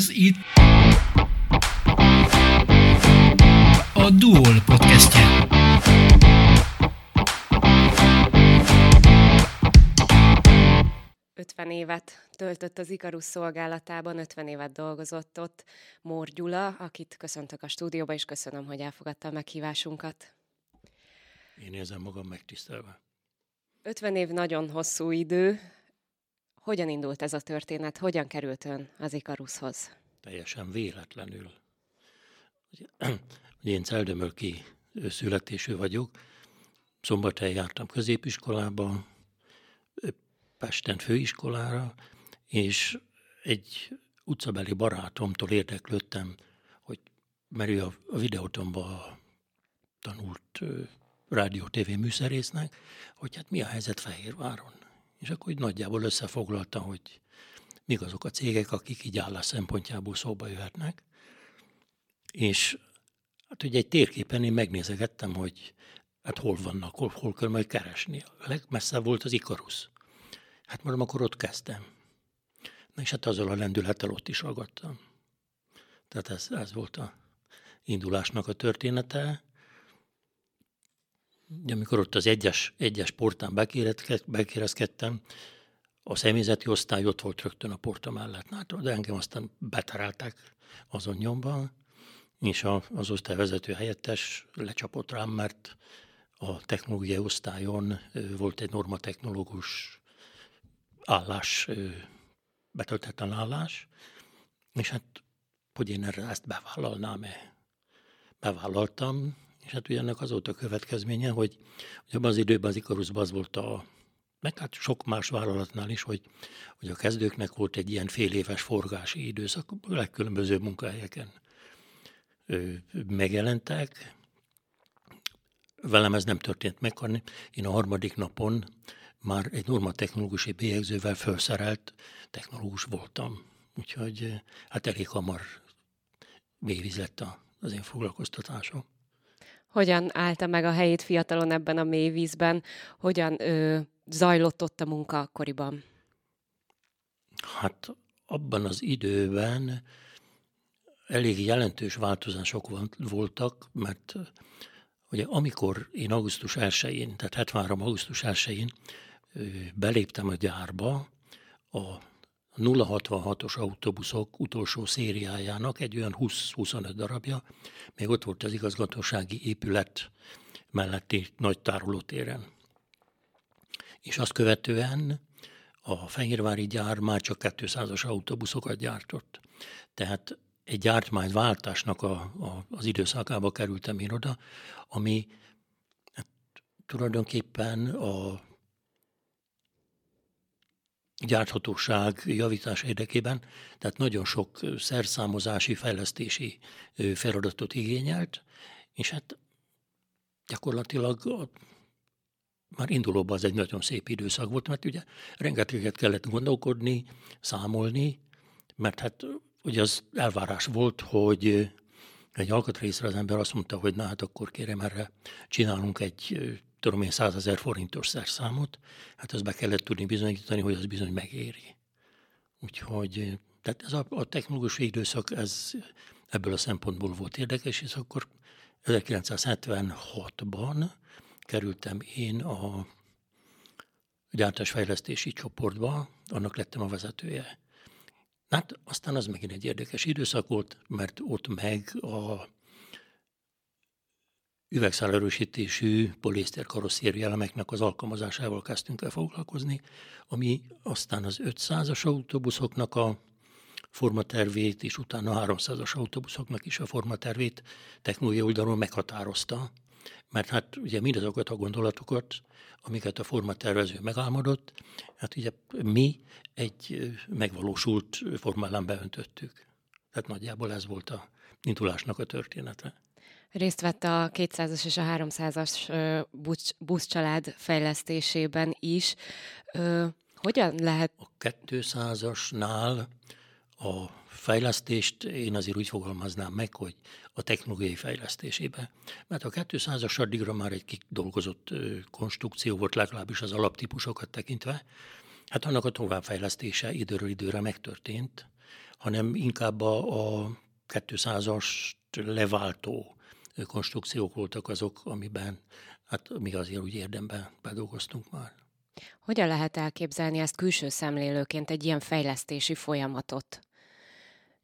Ez itt a Duol podcastje. Ötven évet töltött az Ikarus szolgálatában, 50 évet dolgozott ott Mór Gyula, akit köszöntök a stúdióba, és köszönöm, hogy elfogadta a meghívásunkat. Én érzem magam megtisztelve. 50 év nagyon hosszú idő. Hogyan indult ez a történet? Hogyan került ön az Ikaruszhoz? Teljesen véletlenül. Ugye, én Celdömölki születésű vagyok. Szombathelyen jártam középiskolába, Pesten főiskolára, és egy utcabeli barátomtól érdeklődtem, hogy mert ő a videótomba tanult rádió-tv műszerésznek, hogy hát mi a helyzet Fehérváron. És akkor úgy nagyjából összefoglalta, hogy mik azok a cégek, akik így állás szempontjából szóba jöhetnek. És hát ugye egy térképen én megnézegettem, hogy hát hol vannak, hol, hol kell majd keresni. A legmesszebb volt az Ikarusz. Hát mondom, akkor ott kezdtem. Na és hát azzal a lendülettel ott is ragadtam. Tehát ez, ez volt a indulásnak a története. Amikor ott az egyes, egyes portán bekérezkedtem, a személyzeti osztály ott volt rögtön a porta mellett. Na, de engem aztán betereltek azon nyomban, és a, az osztályvezető helyettes lecsapott rám, mert a technológiai osztályon volt egy normatechnológus állás, betöltetlen állás, és hát, hogy én erre ezt bevállalnám-e. Bevállaltam, és hát ugye ennek az volt a következménye, hogy, hogy abban az időben az Ikaruszban az volt a, meg hát sok más vállalatnál is, hogy, hogy a kezdőknek volt egy ilyen fél éves forgási időszak, a legkülönbözőbb munkahelyeken megjelentek. Velem ez nem történt meg, hanem én a harmadik napon már egy norma technológusi bélyegzővel felszerelt technológus voltam. Úgyhogy hát elég hamar mélyvíz lett az én foglalkoztatásom. Hogyan állta meg a helyét fiatalon ebben a mélyvízben? Hogyan ö, zajlott ott a munka akkoriban? Hát abban az időben elég jelentős változások voltak, mert ugye amikor én augusztus 1-én, tehát 73. augusztus 1-én beléptem a gyárba, a 066-os autóbuszok utolsó szériájának egy olyan 20-25 darabja, még ott volt az igazgatósági épület melletti nagy tárolótéren. És azt követően a Fehérvári gyár már csak 200-as autóbuszokat gyártott. Tehát egy gyártmányváltásnak a, a, az időszakába kerültem én oda, ami hát, tulajdonképpen a gyárthatóság javítás érdekében, tehát nagyon sok szerszámozási, fejlesztési feladatot igényelt, és hát gyakorlatilag a, már indulóban az egy nagyon szép időszak volt, mert ugye rengeteget kellett gondolkodni, számolni, mert hát ugye az elvárás volt, hogy egy alkatrészre az ember azt mondta, hogy na hát akkor kérem erre csinálunk egy tudom én, százezer forintos szerszámot, hát azt be kellett tudni bizonyítani, hogy az bizony megéri. Úgyhogy tehát ez a, a technológiai időszak, ez ebből a szempontból volt érdekes, és akkor 1976-ban kerültem én a gyártásfejlesztési csoportba, annak lettem a vezetője. Hát aztán az megint egy érdekes időszak volt, mert ott meg a üvegszálerősítésű poliészter karosszéri elemeknek az alkalmazásával kezdtünk el foglalkozni, ami aztán az 500-as autóbuszoknak a formatervét, és utána a 300-as autóbuszoknak is a formatervét technológiai oldalon meghatározta, mert hát ugye mindazokat a gondolatokat, amiket a formatervező megálmodott, hát ugye mi egy megvalósult formálán beöntöttük. Tehát nagyjából ez volt a indulásnak a története. Részt vett a 200-as és a 300-as buszcsalád fejlesztésében is. Hogyan lehet? A 200-asnál a fejlesztést én azért úgy fogalmaznám meg, hogy a technológiai fejlesztésébe. Mert a 200-as addigra már egy kidolgozott konstrukció volt, legalábbis az alaptípusokat tekintve. Hát annak a továbbfejlesztése időről időre megtörtént, hanem inkább a, a 200-as leváltó konstrukciók voltak azok, amiben hát mi azért úgy érdemben bedolgoztunk már. Hogyan lehet elképzelni ezt külső szemlélőként egy ilyen fejlesztési folyamatot?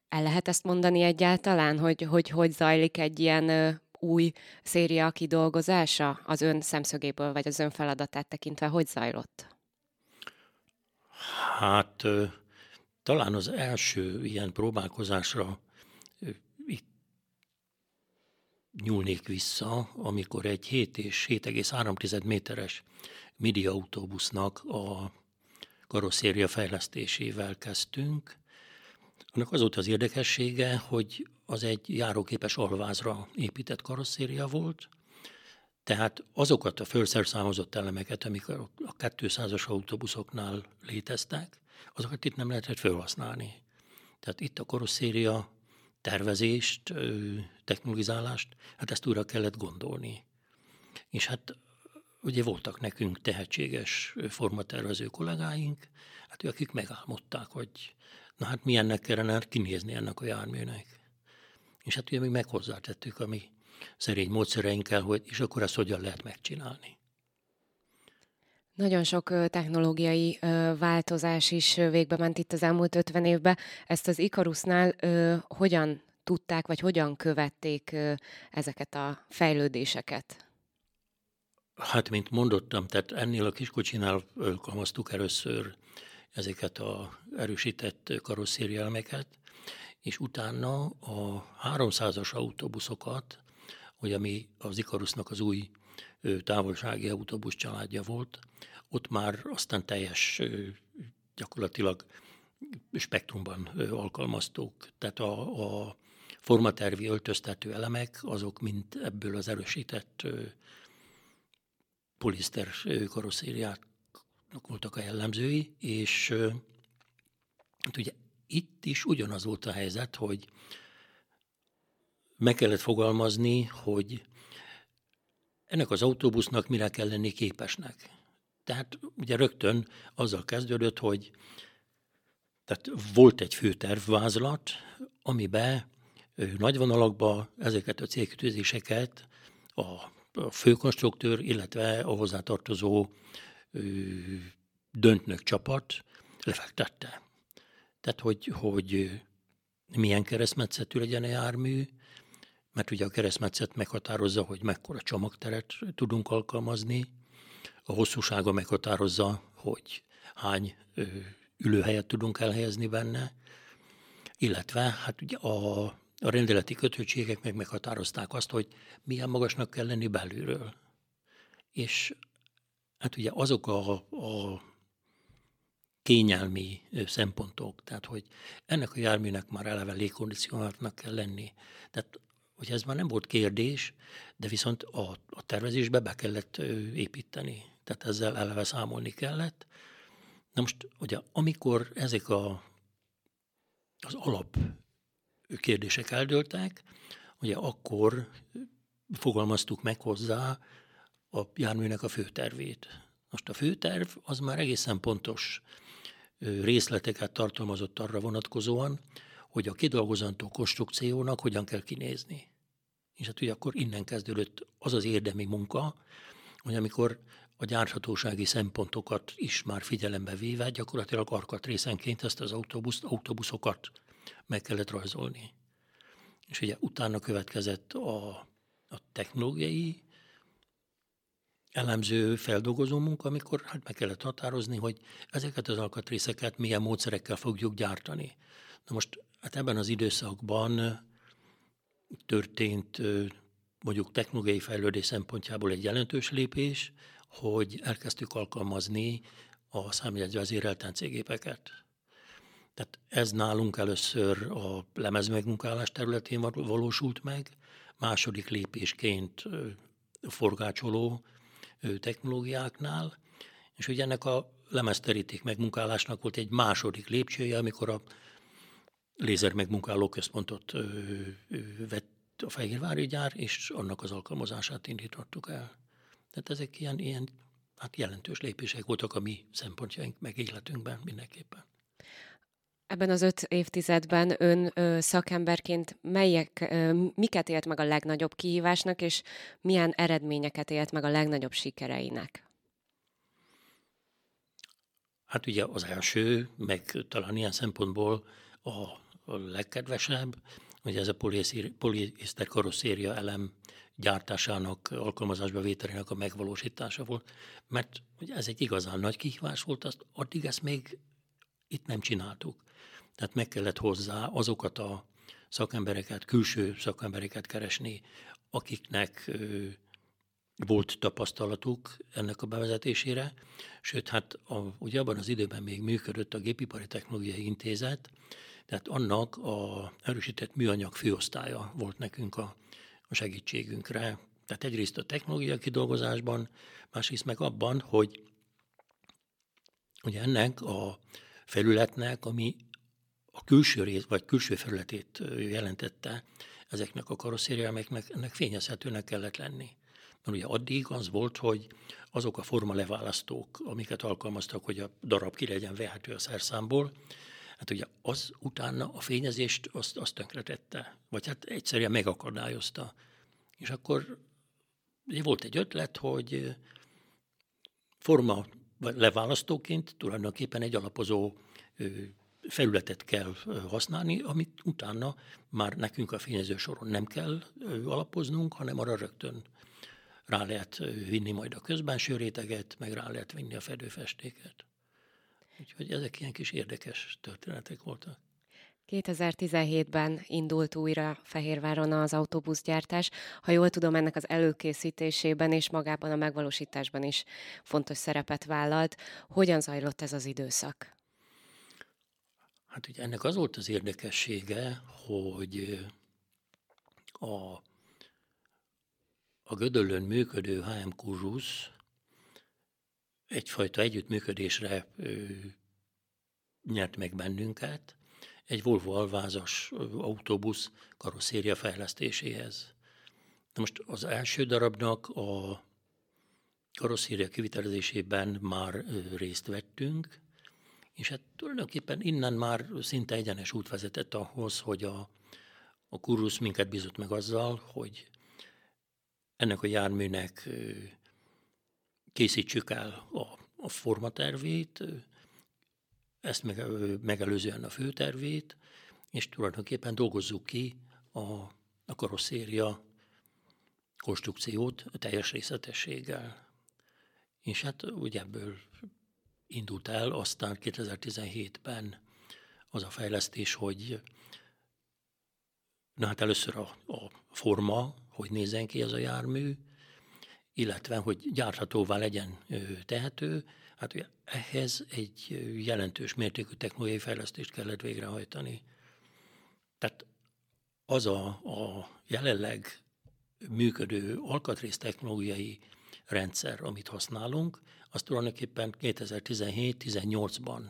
El lehet ezt mondani egyáltalán, hogy hogy, hogy zajlik egy ilyen új széria kidolgozása az ön szemszögéből, vagy az ön feladatát tekintve, hogy zajlott? Hát talán az első ilyen próbálkozásra itt nyúlnék vissza, amikor egy 7 és 7,3 méteres MIDI autóbusznak a karosszéria fejlesztésével kezdtünk. Annak az volt az érdekessége, hogy az egy járóképes alvázra épített karosszéria volt, tehát azokat a felszerszámozott elemeket, amik a 200-as autóbuszoknál léteztek, azokat itt nem lehetett felhasználni. Tehát itt a karosszéria tervezést, technologizálást, hát ezt újra kellett gondolni. És hát ugye voltak nekünk tehetséges formatervező kollégáink, hát akik megálmodták, hogy na hát milyennek kellene kinézni ennek a járműnek. És hát ugye mi meg hozzátettük a mi szerény módszereinkkel, hogy és akkor ezt hogyan lehet megcsinálni. Nagyon sok technológiai változás is végbe ment itt az elmúlt 50 évben. Ezt az Ikarusnál hogyan tudták, vagy hogyan követték ezeket a fejlődéseket? Hát, mint mondottam, tehát ennél a kiskocsinál alkalmaztuk először ezeket a erősített karosszérielmeket, és utána a 300-as autóbuszokat, hogy ami az Ikarusnak az új távolsági autóbusz családja volt, ott már aztán teljes gyakorlatilag spektrumban alkalmaztuk. Tehát a, a formatervi öltöztető elemek, azok mind ebből az erősített poliszter karosszériáknak voltak a jellemzői, és hát ugye itt is ugyanaz volt a helyzet, hogy meg kellett fogalmazni, hogy ennek az autóbusznak mire kell lenni képesnek. Tehát ugye rögtön azzal kezdődött, hogy tehát volt egy főtervvázlat, amiben nagy vonalakban ezeket a célkütőzéseket a, a főkonstruktőr, illetve a hozzátartozó döntnök csapat lefektette. Tehát, hogy, hogy milyen keresztmetszetű legyen a jármű, mert ugye a keresztmetszet meghatározza, hogy mekkora csomagteret tudunk alkalmazni, a hosszúsága meghatározza, hogy hány ülőhelyet tudunk elhelyezni benne, illetve hát ugye a, a rendeleti kötöttségek meg meghatározták azt, hogy milyen magasnak kell lenni belülről. És hát ugye azok a, a kényelmi szempontok, tehát hogy ennek a járműnek már eleve légkondicionáltnak kell lenni. Tehát hogy ez már nem volt kérdés, de viszont a, a tervezésbe be kellett építeni. Tehát ezzel eleve számolni kellett. Na most, ugye, amikor ezek a, az alap kérdések eldőltek, ugye akkor fogalmaztuk meg hozzá a járműnek a főtervét. Most a főterv az már egészen pontos részleteket tartalmazott arra vonatkozóan, hogy a kidolgozantó konstrukciónak hogyan kell kinézni. És hát ugye akkor innen kezdődött az az érdemi munka, hogy amikor a gyárthatósági szempontokat is már figyelembe véve, gyakorlatilag arkatrészenként ezt az autóbusz, autóbuszokat meg kellett rajzolni. És ugye utána következett a, a technológiai elemző, feldolgozó munka, amikor hát meg kellett határozni, hogy ezeket az alkatrészeket milyen módszerekkel fogjuk gyártani. Na most hát ebben az időszakban történt mondjuk technológiai fejlődés szempontjából egy jelentős lépés, hogy elkezdtük alkalmazni a számjegyvezérelt cégépeket. Tehát ez nálunk először a lemezmegmunkálás területén valósult meg, második lépésként forgácsoló technológiáknál, és ugye ennek a lemezteríték megmunkálásnak volt egy második lépcsője, amikor a lézer megmunkáló központot vett a Fehérvári gyár, és annak az alkalmazását indítottuk el. Tehát ezek ilyen, ilyen hát jelentős lépések voltak a mi szempontjaink meg életünkben mindenképpen. Ebben az öt évtizedben ön ö, szakemberként melyek, ö, miket élt meg a legnagyobb kihívásnak, és milyen eredményeket élt meg a legnagyobb sikereinek? Hát ugye az első, meg talán ilyen szempontból a, a legkedvesebb, hogy ez a poliészter karosszéria elem gyártásának, alkalmazásba vételének a megvalósítása volt, mert ugye ez egy igazán nagy kihívás volt, azt addig ezt még itt nem csináltuk. Tehát meg kellett hozzá azokat a szakembereket, külső szakembereket keresni, akiknek volt tapasztalatuk ennek a bevezetésére, sőt, hát a, ugye abban az időben még működött a Gépipari Technológiai Intézet, tehát annak a erősített műanyag főosztálya volt nekünk a, a segítségünkre. Tehát egyrészt a technológia kidolgozásban, másrészt meg abban, hogy ugye ennek a felületnek, ami a külső rész, vagy külső felületét jelentette ezeknek a karosszériámeknek, ennek fényezhetőnek kellett lenni. Mert ugye addig az volt, hogy azok a forma leválasztók, amiket alkalmaztak, hogy a darab ki legyen vehető a szerszámból, hát ugye az utána a fényezést azt, azt tönkretette, vagy hát egyszerűen megakadályozta. És akkor volt egy ötlet, hogy forma leválasztóként tulajdonképpen egy alapozó felületet kell használni, amit utána már nekünk a fényező soron nem kell alapoznunk, hanem arra rögtön rá lehet vinni majd a közbenső réteget, meg rá lehet vinni a fedőfestéket. Úgyhogy ezek ilyen kis érdekes történetek voltak. 2017-ben indult újra Fehérváron az autóbuszgyártás. Ha jól tudom, ennek az előkészítésében és magában a megvalósításban is fontos szerepet vállalt. Hogyan zajlott ez az időszak? Hát ugye ennek az volt az érdekessége, hogy a, a Gödöllön működő HM Kurzus egyfajta együttműködésre nyert meg bennünket, egy Volvo alvázas autóbusz karosszéria fejlesztéséhez. Na most az első darabnak a karosszéria kivitelezésében már részt vettünk, és hát tulajdonképpen innen már szinte egyenes út vezetett ahhoz, hogy a, a kurusz minket bizott meg azzal, hogy ennek a járműnek készítsük el a, a formatervét, ezt meg, megelőzően a főtervét, és tulajdonképpen dolgozzuk ki a, a karosszéria konstrukciót teljes részletességgel. És hát ugye ebből indult el, aztán 2017-ben az a fejlesztés, hogy na hát először a, a forma, hogy nézzen ki ez a jármű, illetve hogy gyárthatóvá legyen tehető, hát ugye ehhez egy jelentős mértékű technológiai fejlesztést kellett végrehajtani. Tehát az a, a jelenleg működő alkatrész technológiai rendszer, amit használunk, az tulajdonképpen 2017-18-ban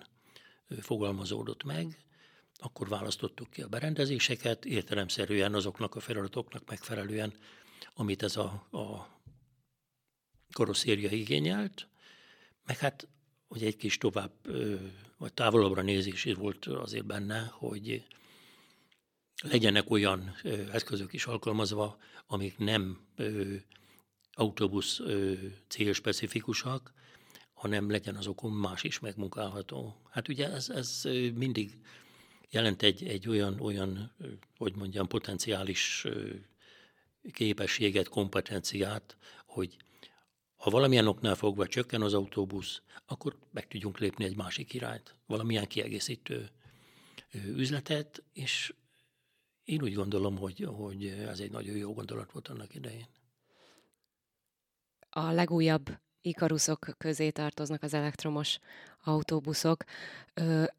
fogalmazódott meg, akkor választottuk ki a berendezéseket, értelemszerűen azoknak a feladatoknak megfelelően, amit ez a, a karosszéria igényelt, meg hát, hogy egy kis tovább, vagy távolabbra nézés is volt azért benne, hogy legyenek olyan eszközök is alkalmazva, amik nem autóbusz célspecifikusak, hanem legyen azokon más is megmunkálható. Hát ugye ez, ez mindig jelent egy, egy olyan, olyan, hogy mondjam, potenciális képességet, kompetenciát, hogy ha valamilyen oknál fogva csökken az autóbusz, akkor meg tudjunk lépni egy másik irányt, valamilyen kiegészítő üzletet, és én úgy gondolom, hogy, hogy ez egy nagyon jó gondolat volt annak idején. A legújabb ikaruszok közé tartoznak az elektromos autóbuszok.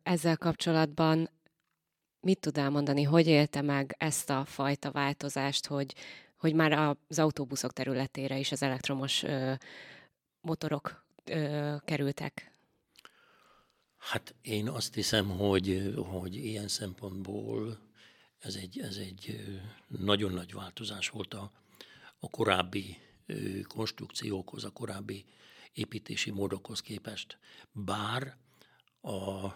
Ezzel kapcsolatban mit tud elmondani, hogy élte meg ezt a fajta változást, hogy, hogy már az autóbuszok területére is az elektromos motorok kerültek? Hát én azt hiszem, hogy, hogy ilyen szempontból ez egy, ez egy nagyon nagy változás volt a, a korábbi konstrukciókhoz, a korábbi építési módokhoz képest. Bár a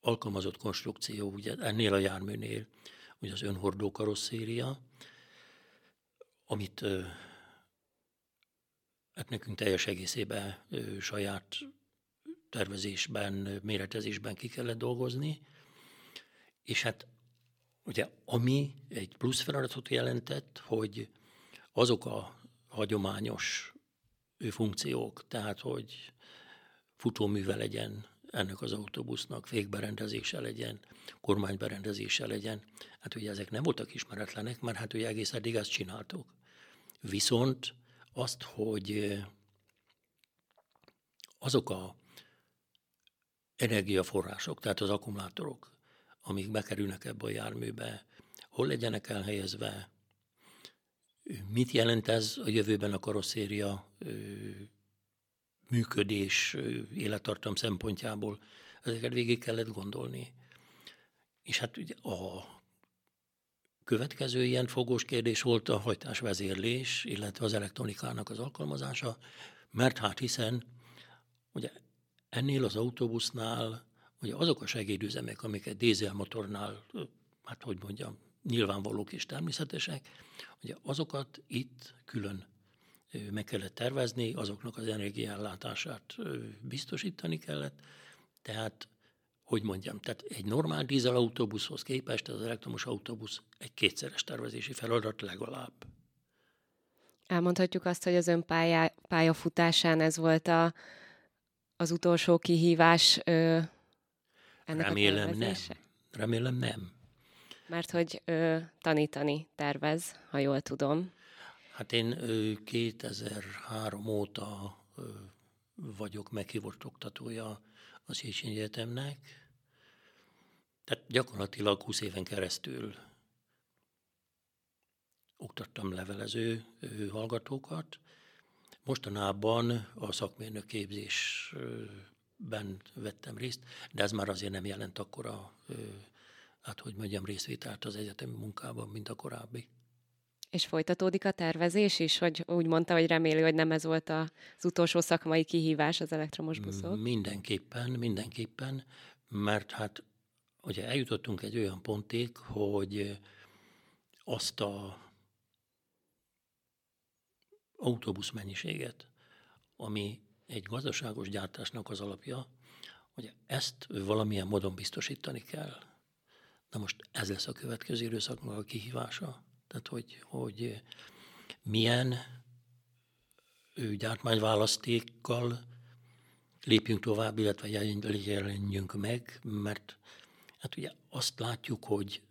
alkalmazott konstrukció, ugye ennél a járműnél, ugye az önhordó karosszéria, amit hát nekünk teljes egészében saját tervezésben, méretezésben ki kellett dolgozni, és hát ugye ami egy plusz feladatot jelentett, hogy azok a hagyományos funkciók, tehát hogy futóműve legyen ennek az autóbusznak, fékberendezése legyen, kormányberendezése legyen. Hát ugye ezek nem voltak ismeretlenek, mert hát ugye egész eddig ezt csináltuk. Viszont azt, hogy azok a energiaforrások, tehát az akkumulátorok, amik bekerülnek ebbe a járműbe, hol legyenek elhelyezve, mit jelent ez a jövőben a karosszéria működés, élettartam szempontjából, ezeket végig kellett gondolni. És hát ugye a következő ilyen fogós kérdés volt a hajtásvezérlés, illetve az elektronikának az alkalmazása, mert hát hiszen ugye ennél az autóbusznál ugye azok a segédüzemek, amiket dízelmotornál, hát hogy mondjam, nyilvánvalók és természetesek, ugye azokat itt külön meg kellett tervezni, azoknak az energiállátását biztosítani kellett, tehát hogy mondjam, tehát egy normál dízelautóbuszhoz képest az elektromos autóbusz egy kétszeres tervezési feladat legalább. Elmondhatjuk azt, hogy az ön pályá, pályafutásán ez volt a, az utolsó kihívás ö, ennek Remélem a nem. Remélem nem. Mert hogy ö, tanítani tervez, ha jól tudom. Hát én 2003 óta vagyok meghívott oktatója az Széchenyi Egyetemnek, tehát gyakorlatilag 20 éven keresztül oktattam levelező hallgatókat. Mostanában a szakmérnök képzésben vettem részt, de ez már azért nem jelent akkora, hát hogy mondjam, részvételt az egyetemi munkában, mint a korábbi. És folytatódik a tervezés is, hogy úgy mondta, hogy reméli, hogy nem ez volt az utolsó szakmai kihívás az elektromos buszok? Mindenképpen, mindenképpen, mert hát ugye eljutottunk egy olyan pontig, hogy azt a autóbusz mennyiséget, ami egy gazdaságos gyártásnak az alapja, hogy ezt valamilyen módon biztosítani kell. Na most ez lesz a következő időszaknak a kihívása. Tehát, hogy, hogy milyen gyártmányválasztékkal lépjünk tovább, illetve jelenjünk meg, mert hát ugye azt látjuk, hogy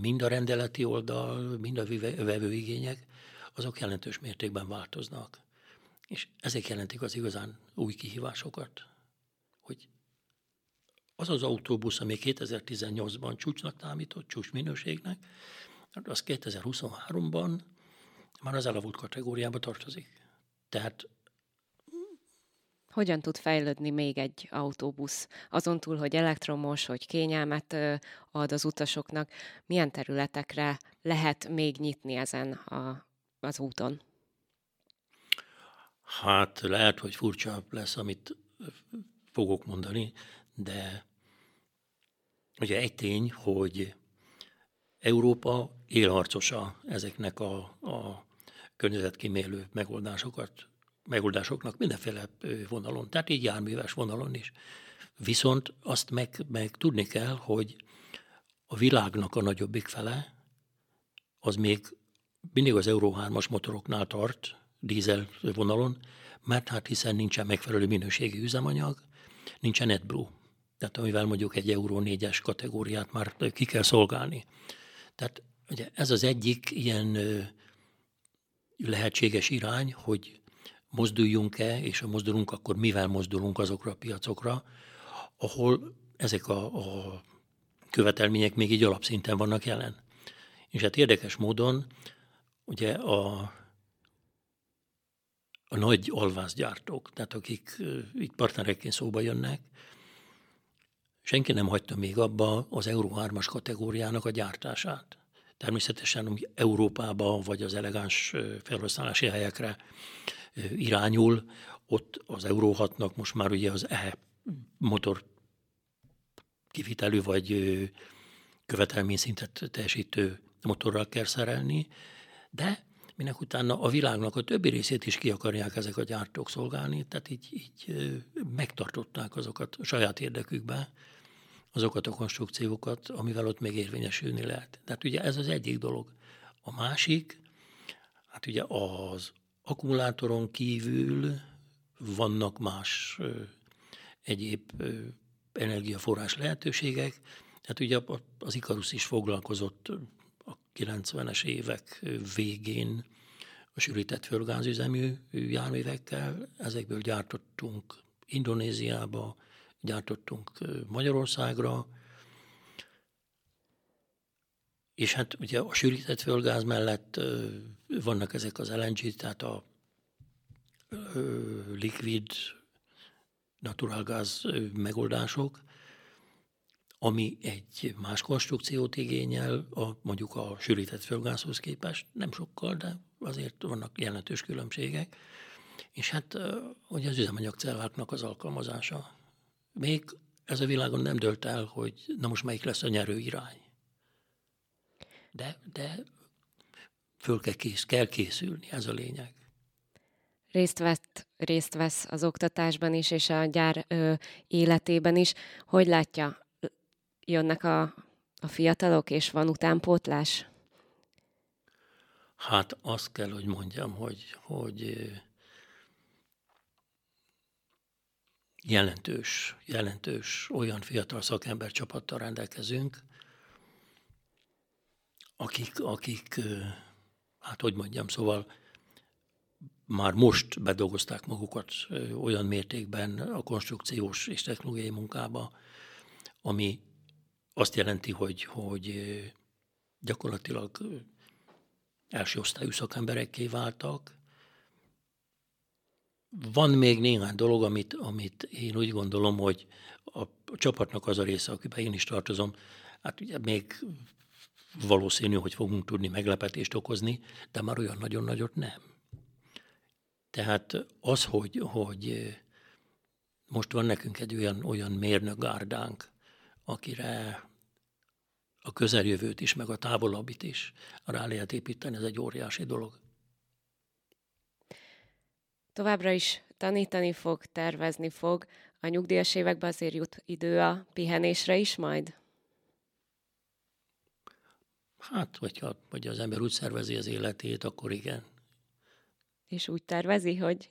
mind a rendeleti oldal, mind a vevőigények, azok jelentős mértékben változnak. És ezek jelentik az igazán új kihívásokat, hogy az az autóbusz, ami 2018-ban csúcsnak támított, csúcs minőségnek, az 2023-ban már az elavult kategóriába tartozik. Tehát hogyan tud fejlődni még egy autóbusz? Azon túl, hogy elektromos, hogy kényelmet ad az utasoknak, milyen területekre lehet még nyitni ezen a, az úton? Hát lehet, hogy furcsa lesz, amit fogok mondani, de ugye egy tény, hogy Európa élharcosa ezeknek a, a környezetkímélő megoldásokat, megoldásoknak mindenféle vonalon, tehát így járműves vonalon is. Viszont azt meg, meg tudni kell, hogy a világnak a nagyobbik fele, az még mindig az Euró 3-as motoroknál tart, dízel vonalon, mert hát hiszen nincsen megfelelő minőségi üzemanyag, nincsen AdBlue, tehát amivel mondjuk egy Euró 4-es kategóriát már ki kell szolgálni. Tehát ugye ez az egyik ilyen lehetséges irány, hogy mozduljunk-e, és ha mozdulunk, akkor mivel mozdulunk azokra a piacokra, ahol ezek a, a követelmények még így alapszinten vannak jelen. És hát érdekes módon ugye a, a nagy alvázgyártók, tehát akik itt partnerekként szóba jönnek, senki nem hagyta még abba az Euró 3-as kategóriának a gyártását. Természetesen Európába vagy az elegáns felhasználási helyekre irányul, ott az Euró 6-nak most már ugye az E motor kivitelű vagy követelményszintet teljesítő motorral kell szerelni, de minek utána a világnak a többi részét is ki akarják ezek a gyártók szolgálni, tehát így, így megtartották azokat a saját érdekükben, azokat a konstrukciókat, amivel ott még érvényesülni lehet. Tehát ugye ez az egyik dolog. A másik, hát ugye az akkumulátoron kívül vannak más ö, egyéb ö, energiaforrás lehetőségek. Tehát ugye az Ikarus is foglalkozott a 90-es évek végén a sűrített földgázüzemű járművekkel. Ezekből gyártottunk Indonéziába, gyártottunk Magyarországra, és hát ugye a sűrített földgáz mellett vannak ezek az LNG, tehát a likvid naturálgáz megoldások, ami egy más konstrukciót igényel, a, mondjuk a sűrített földgázhoz képest, nem sokkal, de azért vannak jelentős különbségek. És hát ugye az üzemanyagcelláknak az alkalmazása. Még ez a világon nem dölt el, hogy na most melyik lesz a nyerő irány. De, de föl kell, kész, kell készülni, ez a lényeg. Részt, vett, részt vesz az oktatásban is, és a gyár ö, életében is. Hogy látja, jönnek a, a fiatalok, és van utánpótlás? Hát azt kell, hogy mondjam, hogy, hogy jelentős, jelentős olyan fiatal szakember csapattal rendelkezünk, akik, akik, hát hogy mondjam, szóval már most bedolgozták magukat olyan mértékben a konstrukciós és technológiai munkába, ami azt jelenti, hogy, hogy gyakorlatilag első osztályú szakemberekké váltak. Van még néhány dolog, amit, amit én úgy gondolom, hogy a, csapatnak az a része, akiben én is tartozom, hát ugye még valószínű, hogy fogunk tudni meglepetést okozni, de már olyan nagyon nagyot nem. Tehát az, hogy, hogy most van nekünk egy olyan, olyan mérnökgárdánk, akire a közeljövőt is, meg a távolabbit is rá lehet építeni, ez egy óriási dolog. Továbbra is tanítani fog, tervezni fog. A nyugdíjas években azért jut idő a pihenésre is majd? Hát, hogyha, hogyha az ember úgy szervezi az életét, akkor igen. És úgy tervezi, hogy,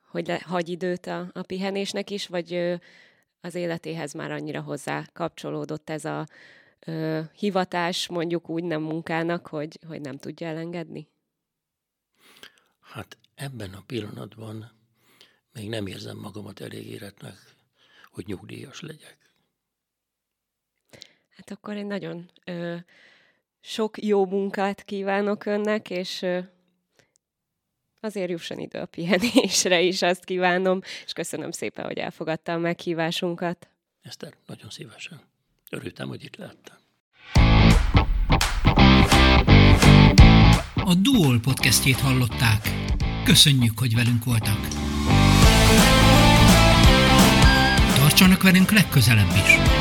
hogy le, hagy időt a, a pihenésnek is, vagy az életéhez már annyira hozzá kapcsolódott ez a ö, hivatás, mondjuk úgy nem munkának, hogy, hogy nem tudja elengedni? Hát ebben a pillanatban még nem érzem magamat elég éretnek, hogy nyugdíjas legyek. Hát akkor egy nagyon ö, sok jó munkát kívánok önnek, és ö, azért jusson idő a pihenésre is, azt kívánom, és köszönöm szépen, hogy elfogadta a meghívásunkat. Eszter, nagyon szívesen. Örültem, hogy itt lehettem. A Duol podcastjét hallották. Köszönjük, hogy velünk voltak. Tartsanak velünk legközelebb is!